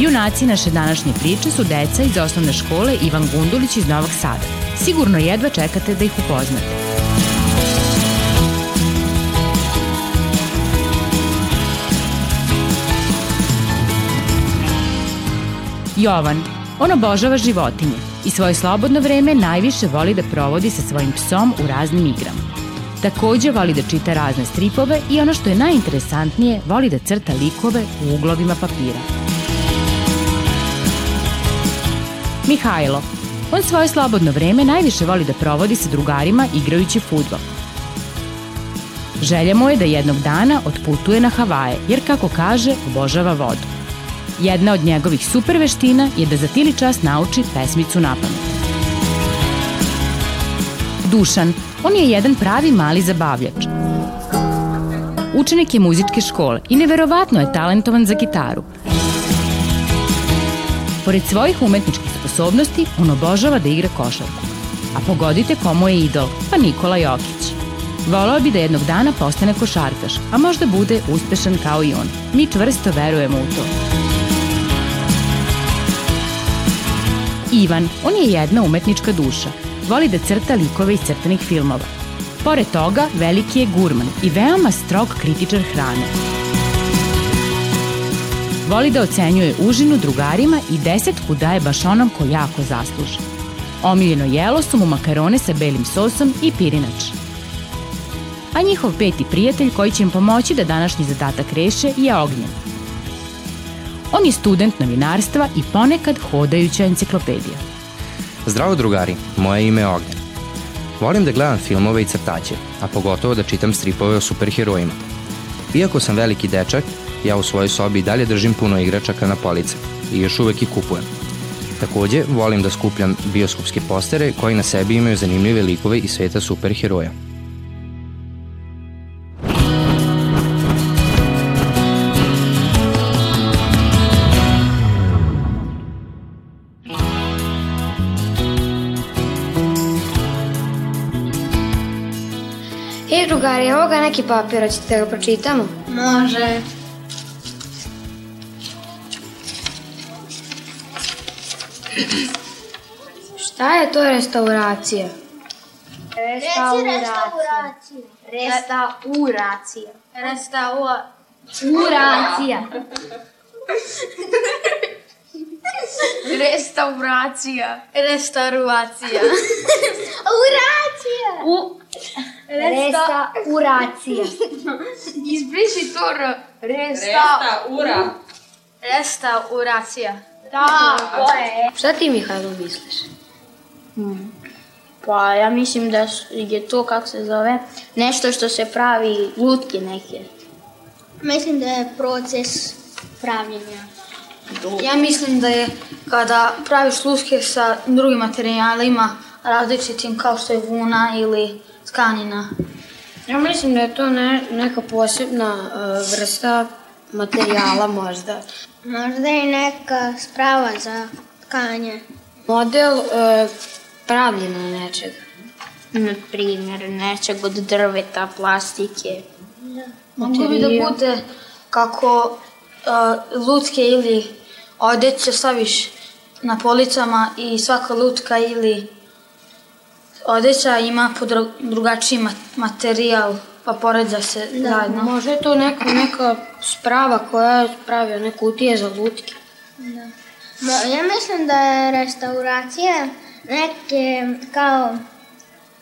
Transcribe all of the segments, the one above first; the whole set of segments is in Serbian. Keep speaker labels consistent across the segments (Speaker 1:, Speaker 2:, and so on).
Speaker 1: Junaci naše današnje priče su deca iz osnovne škole Ivan Gundulić iz Novog Sada. Sigurno jedva čekate da ih upoznate. Jovan. On obožava životinje i svoje slobodno vreme najviše voli da provodi sa svojim psom u raznim igrama. Takođe voli da čita razne stripove i ono što je najinteresantnije, voli da crta likove u uglovima papira. Mihajlo. On svoje slobodno vreme najviše voli da provodi sa drugarima igrajući futbol. Želja mu je da jednog dana otputuje na Havaje, jer kako kaže, obožava vodu. Jedna od njegovih super veština je da za tili čas nauči pesmicu na pamet. Dušan, on je jedan pravi mali zabavljač. Učenik je muzičke škole i neverovatno je talentovan za gitaru. Pored svojih umetničkih sposobnosti, on obožava da igra košarku. A pogodite komu je idol, pa Nikola Jokić. Volao bi da jednog dana postane košarkaš, a možda bude uspešan kao i on. Mi čvrsto verujemo u to. Ivan, on je jedna umetnička duša. Voli da crta likove iz crtanih filmova. Pored toga, veliki je gurman i veoma strog kritičar hrane. Voli da ocenjuje užinu drugarima i desetku daje baš onom ko jako zasluži. Omiljeno jelo su mu makarone sa belim sosom i pirinač. A njihov peti prijatelj koji će im pomoći da današnji zadatak reše je Ognjen. On je student novinarstva i ponekad hodajuća enciklopedija.
Speaker 2: Zdravo drugari, moje ime je Ognjen. Volim da gledam filmove i crtaće, a pogotovo da čitam stripove o superherojima. Iako sam veliki dečak, ja u svojoj sobi i dalje držim puno igračaka na police i još uvek ih kupujem. Takođe, volim da skupljam bioskopske postere koji na sebi imaju zanimljive likove iz sveta superheroja.
Speaker 3: Ej, drugari, evo ga neki papir, hoćete da ga pročitamo?
Speaker 4: Može.
Speaker 3: Šta je to restauracija?
Speaker 4: Restauracija.
Speaker 3: Restauracija.
Speaker 4: Restauracija. Restauracija. Restauracija.
Speaker 3: Uracija.
Speaker 4: U... Resta...
Speaker 3: Restauracija.
Speaker 4: Izbriši to R. Resta...
Speaker 5: Resta, ura.
Speaker 4: Restauracija.
Speaker 3: Tako je. Šta ti, Mihajlo, misliš?
Speaker 6: Pa ja mislim da je to, kako se zove, nešto što se pravi lutke neke.
Speaker 4: Mislim da je proces pravljenja.
Speaker 3: Ja mislim da je kada praviš luske sa drugim materijalima različitim kao što je vuna ili tkanina.
Speaker 6: Ja mislim da je to ne, neka posebna uh, vrsta materijala možda.
Speaker 4: Možda i neka sprava za tkanje.
Speaker 6: Model uh, pravljena nečega. Na primjer, nečeg od drveta, plastike.
Speaker 3: Mogu bi da bude kako uh, lutke ili odeće staviš na policama i svaka lutka ili odeća ima po dru- drugačiji ma- materijal pa poređa se zajedno.
Speaker 6: Možda je to neka, neka sprava koja je pravio neke kutije za lutke.
Speaker 4: Mo- Ja mislim da je restauracija neke kao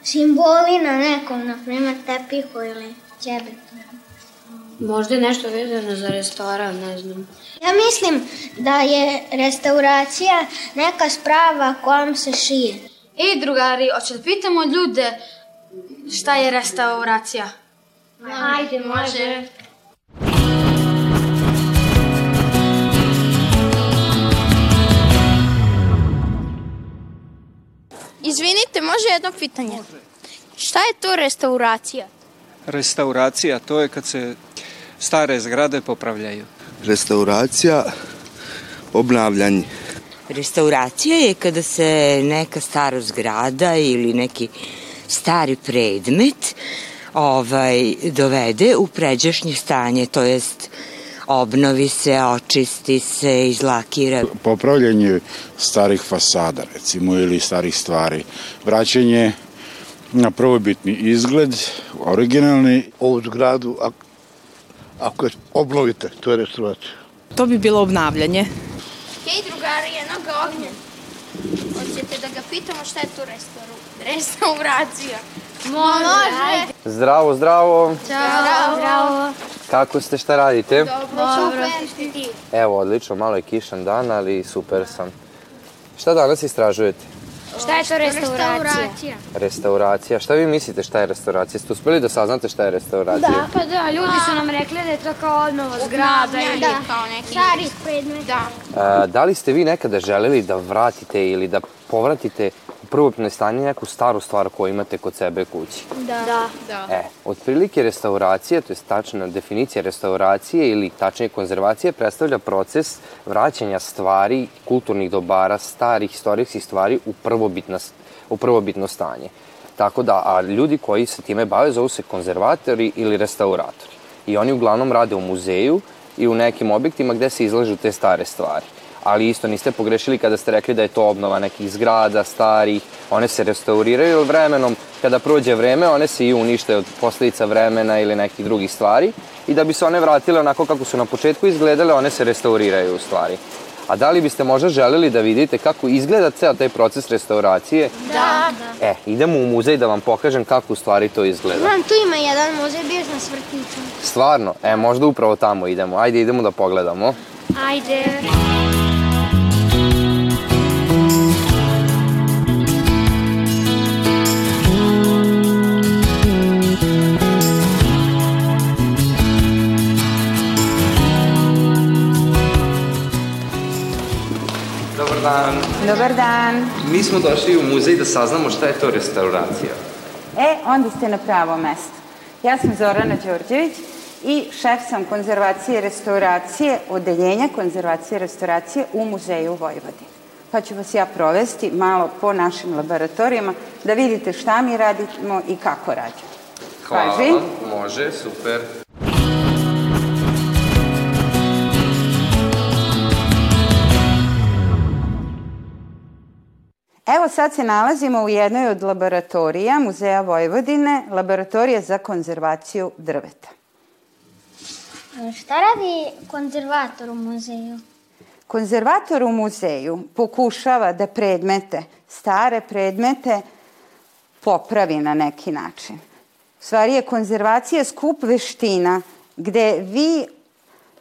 Speaker 4: simboli na nekom, na primjer tepihu ili ćebetu.
Speaker 6: Možda je nešto vezano za restoran, ne znam.
Speaker 4: Ja mislim da je restauracija neka sprava kojom se šije.
Speaker 3: Ej, drugari, hoće da pitamo ljude šta je restauracija?
Speaker 4: Ajde, može. Izvinite, može jedno pitanje? Može. Šta je to restauracija?
Speaker 5: Restauracija, to je kad se stare zgrade popravljaju.
Speaker 7: Restauracija, obnavljanje.
Speaker 8: Restauracija je kada se neka stara zgrada ili neki stari predmet ovaj, dovede u pređašnje stanje, to jest obnovi se, očisti se, izlakira.
Speaker 9: Popravljanje starih fasada, recimo, ili starih stvari. Vraćanje na prvobitni izgled, originalni.
Speaker 10: Ovu zgradu, ako, ako je obnovite, to je restauracija.
Speaker 11: To bi bilo obnavljanje.
Speaker 4: Hej, drugari, jednog ognja. Hoćete da ga pitamo šta je restauru... restauracija?
Speaker 2: Može. Zdravo, zdravo.
Speaker 4: Ćao. Zdravo.
Speaker 2: Kako ste, šta radite?
Speaker 4: Dobro, super. Ti.
Speaker 2: Evo, odlično, malo je kišan dan, ali super sam. Šta danas istražujete?
Speaker 4: Šta je to restauracija?
Speaker 2: Restauracija. Šta vi mislite šta je restauracija? Ste uspeli da saznate šta je restauracija?
Speaker 6: Da, pa da, ljudi su nam rekli da je to kao obnova zgrada ili
Speaker 4: da.
Speaker 6: kao neki...
Speaker 4: Stari predmet.
Speaker 6: Da.
Speaker 2: A, da li ste vi nekada želeli da vratite ili da povratite u prvobitno stanje neku staru stvar koju imate kod sebe kući?
Speaker 4: Da. Da.
Speaker 6: da.
Speaker 2: E, otprilike restauracija, to je tačna definicija restauracije ili tačnije konzervacije, predstavlja proces vraćanja stvari, kulturnih dobara, starih istorijskih stvari u prvobitno, u prvobitno stanje. Tako da, a ljudi koji se time bave zovu se konzervatori ili restauratori. I oni uglavnom rade u muzeju i u nekim objektima gde se izlažu te stare stvari ali isto niste pogrešili kada ste rekli da je to obnova nekih zgrada, starih, one se restauriraju vremenom, kada prođe vreme, one se i unište od posledica vremena ili nekih drugih stvari i da bi se one vratile onako kako su na početku izgledale, one se restauriraju u stvari. A da li biste možda želeli da vidite kako izgleda ceo taj proces restauracije?
Speaker 4: Da.
Speaker 2: da. E, idemo u muzej da vam pokažem kako u stvari to izgleda.
Speaker 4: Znam, tu ima jedan muzej, bio sam s vrtićom.
Speaker 2: Stvarno? E, možda upravo tamo idemo. Ajde, idemo da pogledamo.
Speaker 4: Ajde.
Speaker 2: Dobar dan.
Speaker 12: Dobar dan.
Speaker 2: Mi smo došli u muzej da saznamo šta je to restauracija.
Speaker 12: E, onda ste na pravo mesto. Ja sam Zorana Đorđević i šef sam konzervacije i restauracije, odeljenja konzervacije i restauracije u Muzeju Vojvodine. Pa ću vas ja provesti malo po našim laboratorijama da vidite šta mi radimo i kako radimo.
Speaker 2: Hvala
Speaker 12: Kaži.
Speaker 2: vam, može, super.
Speaker 12: Evo sad se nalazimo u jednoj od laboratorija Muzeja Vojvodine, laboratorija za konzervaciju drveta.
Speaker 4: Šta radi konzervator u muzeju?
Speaker 12: Konzervator u muzeju pokušava da predmete, stare predmete, popravi na neki način. U stvari je konzervacija skup veština gde vi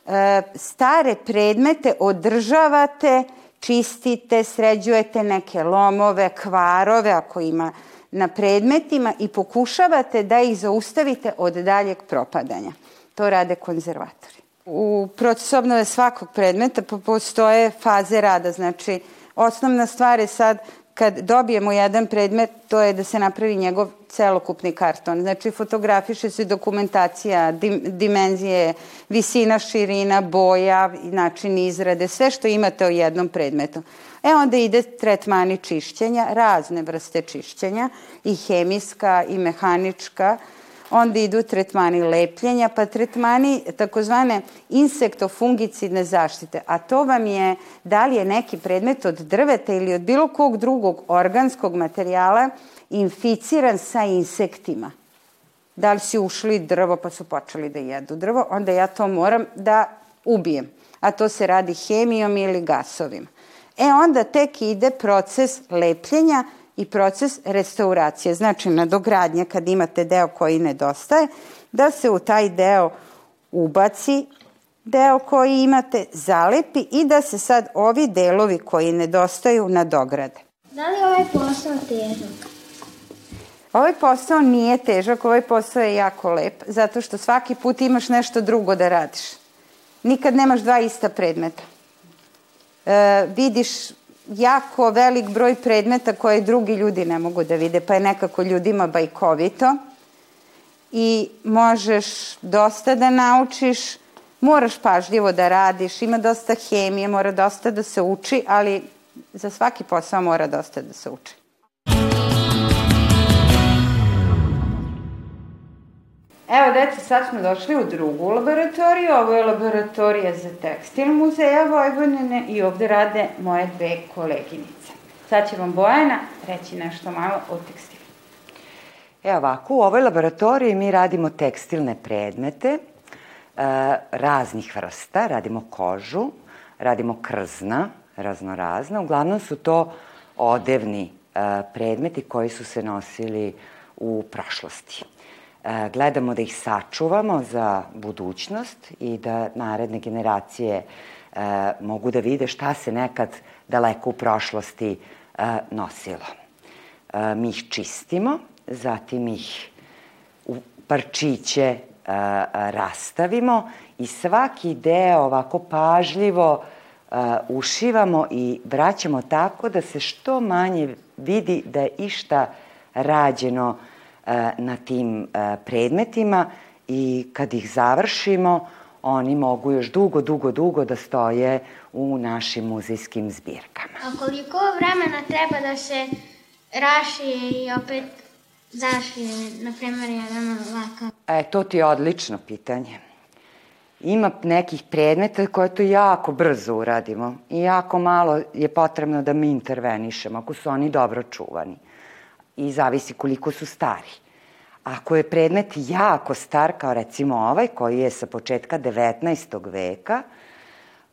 Speaker 12: e, stare predmete održavate, čistite, sređujete neke lomove, kvarove ako ima na predmetima i pokušavate da ih zaustavite od daljeg propadanja. To rade konzervatori. U procesu obnove svakog predmeta postoje faze rada, znači osnovna stvar je sad kad dobijemo jedan predmet, to je da se napravi njegov celokupni karton. Znači, fotografiše se dokumentacija, dim, dimenzije, visina, širina, boja, način izrade, sve što imate o jednom predmetu. E onda ide tretmani čišćenja, razne vrste čišćenja, i hemijska, i mehanička, onda idu tretmani lepljenja, pa tretmani takozvane insektofungicidne zaštite. A to vam je da li je neki predmet od drveta ili od bilo kog drugog organskog materijala inficiran sa insektima. Da li si ušli drvo pa su počeli da jedu drvo, onda ja to moram da ubijem. A to se radi hemijom ili gasovima. E onda tek ide proces lepljenja i proces restauracije, znači nadogradnja kad imate deo koji nedostaje, da se u taj deo ubaci deo koji imate, zalepi i da se sad ovi delovi koji nedostaju nadograde.
Speaker 4: Da li ovaj posao težak?
Speaker 12: Ovaj posao nije težak, ovaj posao je jako lep, zato što svaki put imaš nešto drugo da radiš. Nikad nemaš dva ista predmeta. E, vidiš jako velik broj predmeta koje drugi ljudi ne mogu da vide, pa je nekako ljudima bajkovito i možeš dosta da naučiš, moraš pažljivo da radiš, ima dosta hemije, mora dosta da se uči, ali za svaki posao mora dosta da se uči. Evo, deca, sad smo došli u drugu laboratoriju. Ovo je laboratorija za tekstil muzeja Vojvodine i ovde rade moje dve koleginice. Sad će vam Bojana reći nešto malo o tekstilu.
Speaker 8: Evo ovako, u ovoj laboratoriji mi radimo tekstilne predmete e, raznih vrsta, radimo kožu, radimo krzna, raznorazna. Uglavnom su to odevni e, predmeti koji su se nosili u prošlosti. E, gledamo da ih sačuvamo za budućnost i da naredne generacije e, mogu da vide šta se nekad daleko u prošlosti e, nosilo. Mi ih čistimo, zatim ih u parčiće rastavimo i svaki deo ovako pažljivo ušivamo i vraćamo tako da se što manje vidi da je išta rađeno uh, na tim e, predmetima i kad ih završimo, oni mogu još dugo, dugo, dugo da stoje u našim muzejskim zbirkama.
Speaker 4: A koliko vremena treba da se rašije i opet zašije, na primjer, jedan ovakav?
Speaker 8: E, to ti je odlično pitanje. Ima nekih predmeta koje to jako brzo uradimo i jako malo je potrebno da mi intervenišemo ako su oni dobro čuvani i zavisi koliko su stari. Ako je predmet jako star, kao recimo ovaj, koji je sa početka 19. veka,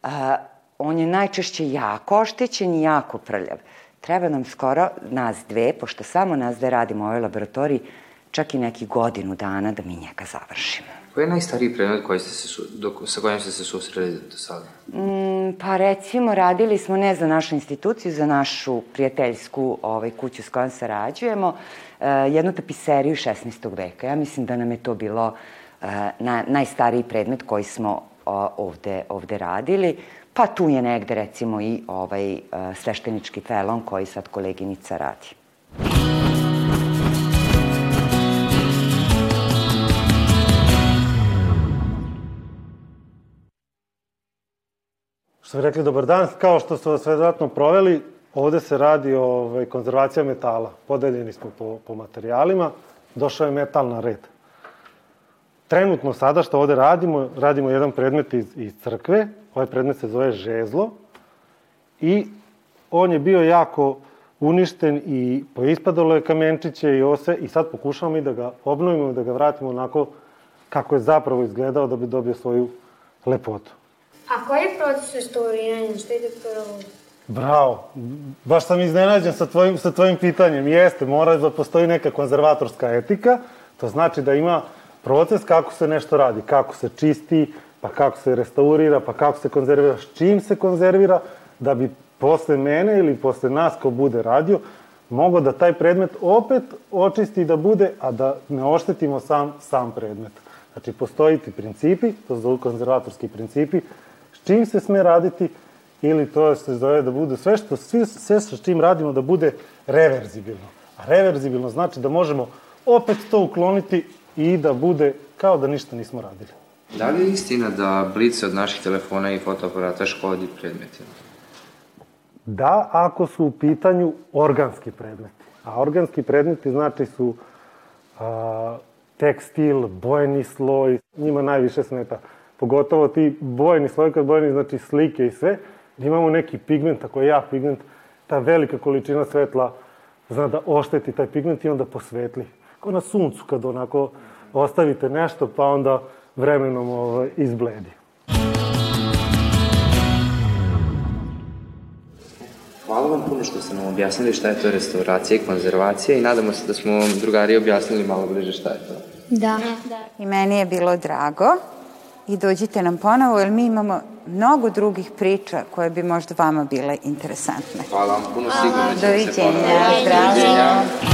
Speaker 8: a, on je najčešće jako oštećen i jako prljav. Treba nam skoro, nas dve, pošto samo nas dve radimo u ovoj laboratoriji, čak i neki godinu dana da mi njega završimo.
Speaker 2: Koji je najstariji predmet koji ste se, do, sa kojim ste se susreli do sada?
Speaker 8: Mm, pa recimo radili smo ne za našu instituciju, za našu prijateljsku ovaj, kuću s kojom sarađujemo, uh, jednu tapiseriju 16. veka. Ja mislim da nam je to bilo uh, na, najstariji predmet koji smo uh, ovde, ovde radili. Pa tu je negde recimo i ovaj uh, sveštenički felon koji sad koleginica radi.
Speaker 13: Bi rekli, dobar dan, kao što su vas vjerojatno proveli, ovde se radi o ovaj, konzervacija metala. Podeljeni smo po, po materijalima, došao je metal na red. Trenutno sada što ovde radimo, radimo jedan predmet iz, iz crkve, ovaj predmet se zove žezlo i on je bio jako uništen i poispadalo je kamenčiće i ose i sad pokušavamo i da ga obnovimo da ga vratimo onako kako je zapravo izgledao da bi dobio svoju lepotu.
Speaker 6: A koji je proces restauriranja? Šta ide prvo?
Speaker 13: Bravo. Baš sam iznenađen sa tvojim, sa tvojim pitanjem. Jeste, mora da postoji neka konzervatorska etika. To znači da ima proces kako se nešto radi, kako se čisti, pa kako se restaurira, pa kako se konzervira, s čim se konzervira, da bi posle mene ili posle nas ko bude radio, mogo da taj predmet opet očisti da bude, a da ne oštetimo sam, sam predmet. Znači, postoji ti principi, to su konzervatorski principi, čim se sme raditi ili to se zove da bude sve što sve, sve sa čim radimo da bude reverzibilno. A reverzibilno znači da možemo opet to ukloniti i da bude kao da ništa nismo radili.
Speaker 2: Da li je istina da blice od naših telefona i fotoaparata škodi predmetima?
Speaker 13: Da, ako su u pitanju organski predmeti. A organski predmeti znači su a, tekstil, bojeni sloj, njima najviše smeta pogotovo ti bojni sloj, kad bojni znači slike i sve, da imamo neki pigment, ako je jak pigment, ta velika količina svetla zna da ošteti taj pigment i onda posvetli. Kao na suncu, kad onako ostavite nešto, pa onda vremenom ovaj, izbledi.
Speaker 2: Hvala vam puno što ste nam objasnili šta je to restauracija i konzervacija i nadamo se da smo vam drugari objasnili malo bliže šta je to.
Speaker 12: Da. da. I meni je bilo drago i dođite nam ponovo, jer mi imamo mnogo drugih priča koje bi možda vama bile interesantne.
Speaker 2: Hvala vam puno, sigurno
Speaker 12: ćemo se ponovo. Doviđenja, zdravo.